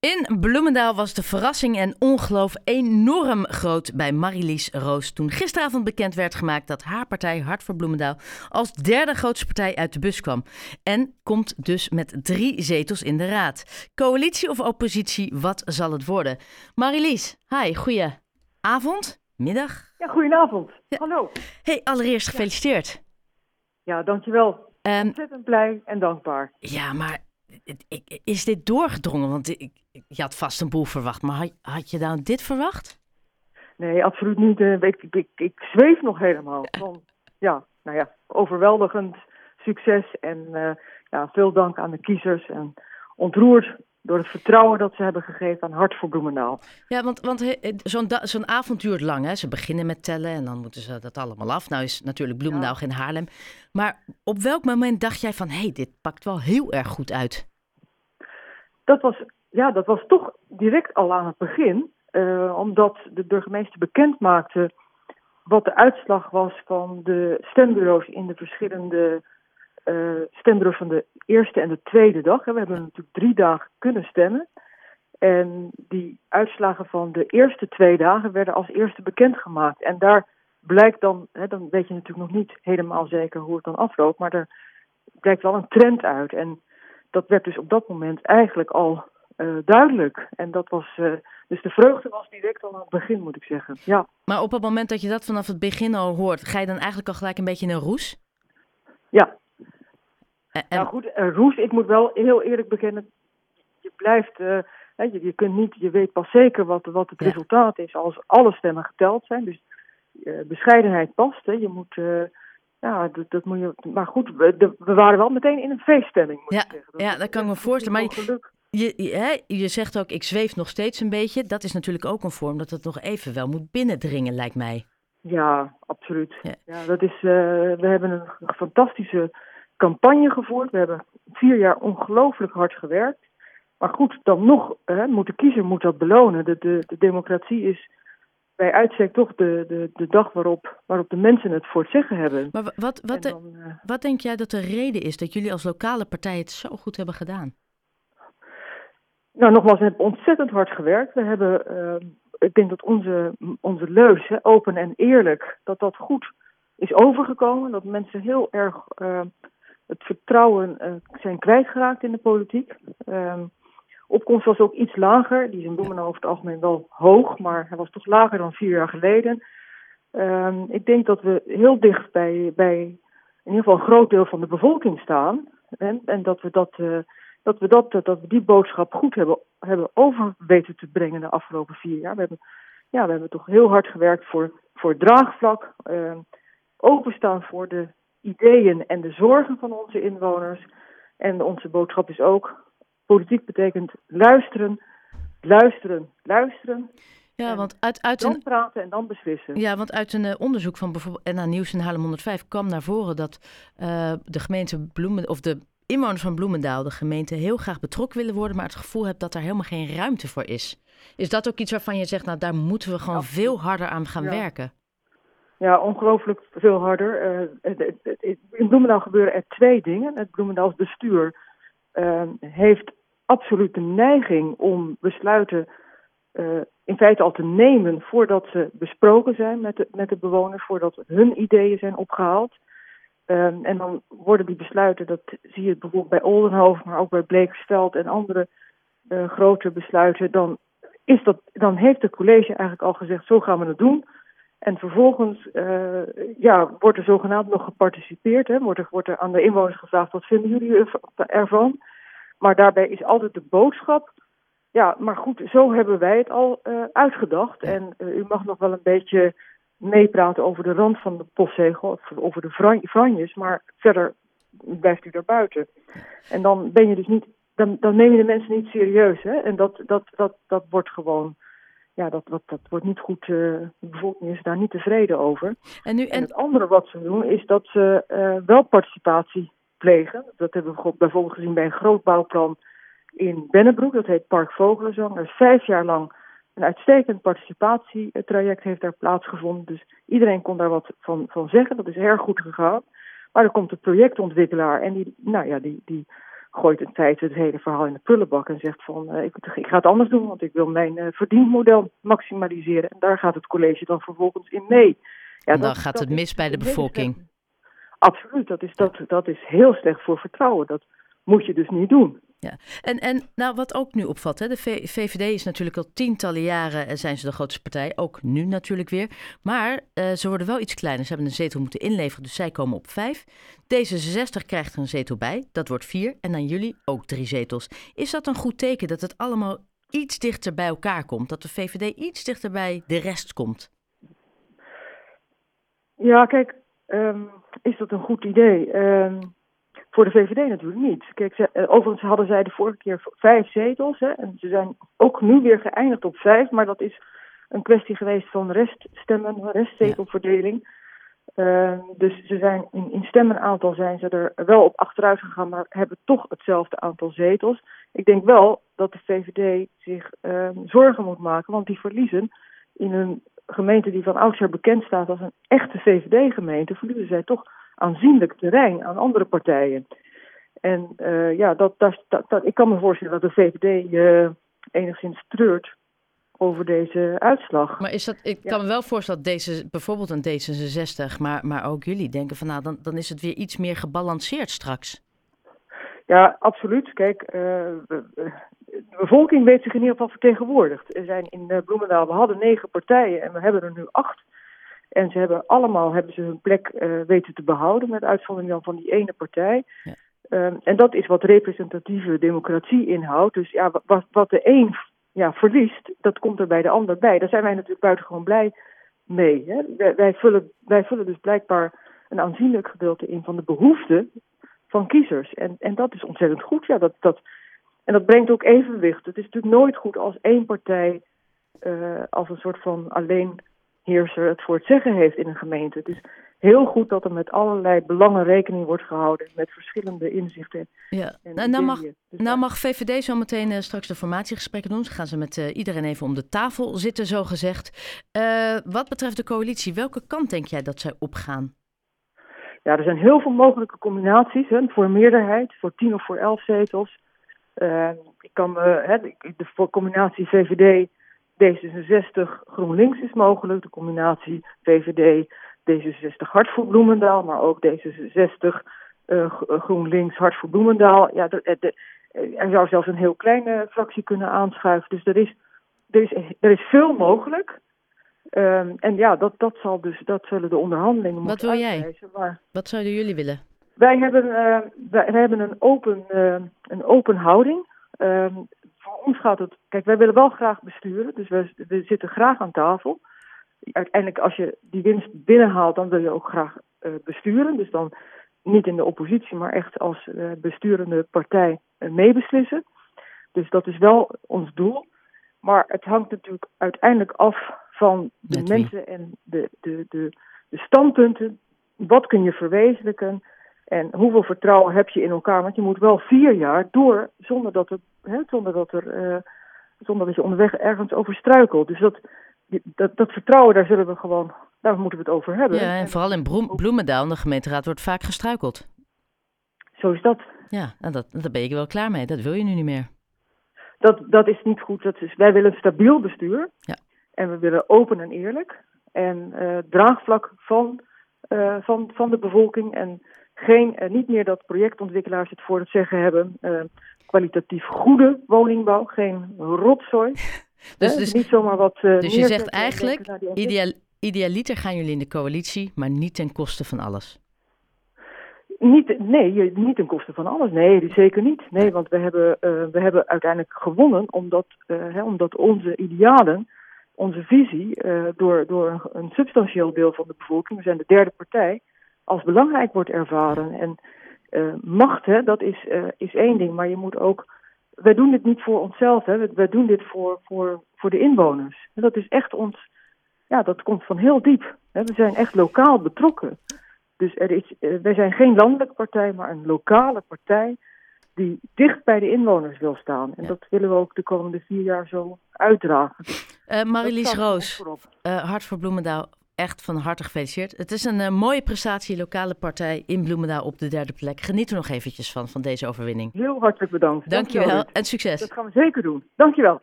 In Bloemendaal was de verrassing en ongeloof enorm groot bij Marilies Roos toen gisteravond bekend werd gemaakt dat haar partij Hart voor Bloemendaal als derde grootste partij uit de bus kwam. En komt dus met drie zetels in de raad. Coalitie of oppositie, wat zal het worden? Marilies, hi, goeie avond, middag. Ja, goedenavond. Hallo. Hey, allereerst gefeliciteerd. Ja, dankjewel. Ehm, Ontzettend blij en dankbaar. ja, maar is dit doorgedrongen? Want ik, je had vast een boel verwacht, maar had, had je nou dit verwacht? Nee, absoluut niet. eh, Ik, ik, ik, ik zweef nog helemaal. Van, ja, nou ja, overweldigend succes. En eh, ja, veel dank aan de kiezers. En ontroerd door het vertrouwen dat ze hebben gegeven aan Hart voor Bloemendaal. Ja, want, want zo'n zo'n avond duurt lang. Hè? Ze beginnen met tellen en dan moeten ze dat allemaal af. Nou is natuurlijk Bloemendaal geen Haarlem. Maar op welk moment dacht jij van... hé, hey, dit pakt wel heel erg goed uit? Dat was, ja, dat was toch direct al aan het begin. eh, omdat de burgemeester bekend maakte wat de uitslag was van de stembureaus in de verschillende eh, stembureaus van de eerste en de tweede dag. hè. We hebben natuurlijk drie dagen kunnen stemmen. En die uitslagen van de eerste twee dagen werden als eerste bekendgemaakt. En daar blijkt dan, hè, dan weet je natuurlijk nog niet helemaal zeker hoe het dan afloopt, maar er blijkt wel een trend uit. En dat werd dus op dat moment eigenlijk al eh, duidelijk. En dat was, eh, dus de vreugde was direct al aan het begin, moet ik zeggen. Ja, Maar op het moment dat je dat vanaf het begin al hoort... ga je dan eigenlijk al gelijk een beetje in een roes? ja. En, en- Nou goed, eh, Roes, ik moet wel heel eerlijk bekennen, je blijft, eh, je, je kunt niet, je weet pas zeker wat, wat het Ja. resultaat is als alle stemmen geteld zijn. Dus eh, bescheidenheid past, hè. je moet, ja, dat, dat moet je, maar goed, we, de- we waren wel meteen in een feeststemming, moet Ja, ik zeggen. ja, dat kan ik me voorstellen, maar geluk. je, je, hè, je zegt ook, ik zweef nog steeds een beetje. Dat is natuurlijk ook een vorm dat het nog even wel moet binnendringen, lijkt mij. Ja, absoluut. Ja. Ja. dat is, we hebben een fantastische campagne gevoerd. We hebben vier jaar ongelooflijk hard gewerkt. Maar goed, dan nog hè, moet de kiezer moet dat belonen. De, de, de democratie is bij uitstek toch de, de, de dag waarop, waarop de mensen het voor het zeggen hebben. Maar wa- wat, wat, eh, wat denk jij dat de reden is dat jullie als lokale partij het zo goed hebben gedaan? Nou, nogmaals, we hebben ontzettend hard gewerkt. We hebben, eh, ik denk dat onze, onze leus, hè, open en eerlijk, dat dat goed is overgekomen. Dat mensen heel erg eh, het vertrouwen eh, zijn kwijtgeraakt in de politiek. Ehm, opkomst was ook iets lager. Die is in Bloemendaal over het algemeen wel hoog, maar hij was toch lager dan vier jaar geleden. Ehm, ik denk dat we heel dicht bij, bij in ieder geval een groot deel van de bevolking staan. En, en dat we dat... eh, dat we, dat, dat, we die boodschap goed hebben, hebben over weten te brengen de afgelopen vier jaar. We hebben, ja, we hebben toch heel hard gewerkt voor, voor draagvlak, eh, openstaan voor de ideeën en de zorgen van onze inwoners. En onze boodschap is ook, politiek betekent luisteren, luisteren, luisteren, Ja, want uit, uit dan een, praten en dan beslissen. ja, want uit een eh, onderzoek van bijvoorbeeld NA Nieuws in Haarlem 105 kwam naar voren dat eh, de gemeente Bloemen, of de inwoners van Bloemendaal, de gemeente, heel graag betrokken willen worden, maar het gevoel hebt dat daar helemaal geen ruimte voor is. Is dat ook iets waarvan je zegt, nou daar moeten we gewoon veel harder aan gaan Ja. werken? Ja, ongelooflijk veel harder. Eh, in Bloemendaal gebeuren er twee dingen. Het Bloemendaals bestuur eh, heeft absoluut de neiging om besluiten eh, in feite al te nemen voordat ze besproken zijn met de, met de bewoners, voordat hun ideeën zijn opgehaald. Ehm, en dan worden die besluiten, dat zie je bijvoorbeeld bij Oldenhoofd, maar ook bij Blekersveld en andere eh, grote besluiten, dan, is dat, dan heeft het college eigenlijk al gezegd, zo gaan we het doen. En vervolgens eh, ja, wordt er zogenaamd nog geparticipeerd. Hè? Wordt, er, wordt er aan de inwoners gevraagd, wat vinden jullie erv- ervan? Maar daarbij is altijd de boodschap, ja, maar goed, zo hebben wij het al eh, uitgedacht. En eh, u mag nog wel een beetje meepraten over de rand van de postzegel, of over de fran- franjes, maar verder blijft u daar buiten. En dan ben je dus niet, dan, dan neem je de mensen niet serieus. Hè? En dat, dat, dat, dat wordt gewoon, ja, dat, dat, dat wordt niet goed, eh, de bevolking is daar niet tevreden over. En nu, En en, het andere wat ze doen is dat ze eh, wel participatie plegen. Dat hebben we bijvoorbeeld gezien bij een groot bouwplan in Bennebroek. Dat heet Park Vogelenzang. Er is vijf jaar lang een uitstekend participatietraject heeft daar plaatsgevonden. Dus iedereen kon daar wat van, van zeggen. Dat is erg goed gegaan. Maar er komt een projectontwikkelaar en die, nou ja, die, die gooit in feite het hele verhaal in de prullenbak en zegt van ik, ik, ga het anders doen, want ik wil mijn verdienmodel maximaliseren. En daar gaat het college dan vervolgens in mee. Ja, en dan gaat het mis bij de bevolking. Absoluut, dat is, dat, dat is heel slecht voor vertrouwen. Dat moet je dus niet doen. Ja, en, en nou, wat ook nu opvalt, hè, de VVD is natuurlijk al tientallen jaren eh, zijn ze de grootste partij, ook nu natuurlijk weer. Maar uh, ze worden wel iets kleiner. Ze hebben een zetel moeten inleveren, dus zij komen op vijf. D66 krijgt er een zetel bij, dat wordt vier. En dan jullie ook drie zetels. Is dat een goed teken dat het allemaal iets dichter bij elkaar komt? Dat de VVD iets dichter bij de rest komt? Ja, kijk, um, is dat een goed idee? Um, voor de VVD natuurlijk niet. Kijk, ze, eh, overigens hadden zij de vorige keer vijf zetels. Hè, en ze zijn ook nu weer geëindigd op vijf. Maar dat is een kwestie geweest van reststemmen, restzetelverdeling. Uh, dus ze zijn in, in stemmenaantal zijn ze er wel op achteruit gegaan, maar hebben toch hetzelfde aantal zetels. Ik denk wel dat de VVD zich uh, zorgen moet maken, want die verliezen in een gemeente die van oudsher bekend staat als een echte VVD-gemeente, verliezen zij toch aanzienlijk terrein aan andere partijen. En uh, ja, dat, dat, dat, ik kan me voorstellen dat de VVD uh, eh, enigszins treurt over deze uitslag. Maar is dat, ik kan me wel voorstellen dat deze, bijvoorbeeld een D66, maar, maar ook jullie denken van nou, dan, dan is het weer iets meer gebalanceerd straks. Ja, absoluut. Kijk, uh, de bevolking weet zich in ieder geval vertegenwoordigd. Er zijn in Bloemendaal, we hadden negen partijen en we hebben er nu acht. En ze hebben allemaal hebben ze hun plek uh, weten te behouden, met uitzondering dan van die ene partij. Ja. Um, en dat is wat representatieve democratie inhoudt. Dus ja, wat, wat de een ja, verliest, dat komt er bij de ander bij. Daar zijn wij natuurlijk buitengewoon blij mee. Hè? Wij, wij, vullen, wij vullen dus blijkbaar een aanzienlijk gedeelte in van de behoeften van kiezers. En, en dat is ontzettend goed. Ja, dat, dat, en dat brengt ook evenwicht. Het is natuurlijk nooit goed als één partij uh, als een soort van alleen heerser het voor het zeggen heeft in een gemeente. Het is heel goed dat er met allerlei belangen rekening wordt gehouden met verschillende inzichten. Ja, en nou, mag, dus nou mag VVD zo meteen uh, straks de formatiegesprekken doen. Ze gaan ze met uh, iedereen even om de tafel zitten, zo gezegd. Uh, wat betreft de coalitie, welke kant denk jij dat zij opgaan? Ja, er zijn heel veel mogelijke combinaties hè, voor meerderheid, voor tien of voor elf zetels. ik kan me, de, de combinatie VVD D66 GroenLinks is mogelijk, de combinatie VVD D66 Hart voor Bloemendaal, maar ook D66 uh, GroenLinks Hart voor Bloemendaal. Ja, de, de, er zou zelfs een heel kleine fractie kunnen aanschuiven. Dus er is, er is, er is veel mogelijk. Um, en ja, dat, dat, zal dus, dat zullen de onderhandelingen Wat moeten wil jij? Maar... Wat zouden jullie willen? Wij hebben, uh, wij, wij, hebben een, open, uh, een open houding. Um, voor ons gaat het. Kijk, wij willen wel graag besturen, dus we, we zitten graag aan tafel. Uiteindelijk, als je die winst binnenhaalt, dan wil je ook graag uh, besturen. Dus dan niet in de oppositie, maar echt als uh, besturende partij uh, meebeslissen. Dus dat is wel ons doel. Maar het hangt natuurlijk uiteindelijk af van de mensen en de, de, de, de standpunten. Wat kun je verwezenlijken? En hoeveel vertrouwen heb je in elkaar? Want je moet wel vier jaar door zonder dat, er, hè, zonder dat, er, uh, zonder dat je onderweg ergens over struikelt. Dus dat, dat, dat vertrouwen, daar zullen we gewoon, daar moeten we het over hebben. Ja, en vooral in Bloemendaal, de gemeenteraad, wordt vaak gestruikeld. Zo is dat. Ja, en dat, daar ben je wel klaar mee. Dat wil je nu niet meer. Dat, dat is niet goed. Dat is, wij willen een stabiel bestuur. Ja. En we willen open en eerlijk. En uh, draagvlak van, uh, van, van de bevolking. En geen, uh, niet meer dat projectontwikkelaars het voor het zeggen hebben. Uh, kwalitatief goede woningbouw, geen rotzooi. dus, dus niet zomaar wat. Uh, dus je zegt eigenlijk, ideal, idealiter gaan jullie in de coalitie, maar niet ten koste van alles. Niet, nee, niet ten koste van alles. Nee, zeker niet. Nee, want we hebben, we hebben uiteindelijk gewonnen omdat, hè, omdat onze idealen, onze visie, door, door een, een substantieel deel van de bevolking, we zijn de derde partij, als belangrijk wordt ervaren. En uh, macht, hè, dat is, uh, is één ding, maar je moet ook. Wij doen dit niet voor onszelf, hè. wij doen dit voor, voor, voor de inwoners. En dat is echt ons. Ja, dat komt van heel diep. Hè. We zijn echt lokaal betrokken. Dus er is, uh, wij zijn geen landelijke partij, maar een lokale partij die dicht bij de inwoners wil staan. En ja. dat willen we ook de komende vier jaar zo uitdragen. Uh, Marilies Roos, uh, Hart voor Bloemendaal, echt van harte gefeliciteerd. Het is een mooie prestatie, lokale partij in Bloemendaal op de derde plek. Geniet er nog eventjes van, van deze overwinning. Heel hartelijk bedankt. Dankjewel, Dankjewel en succes. Dat gaan we zeker doen. Dankjewel.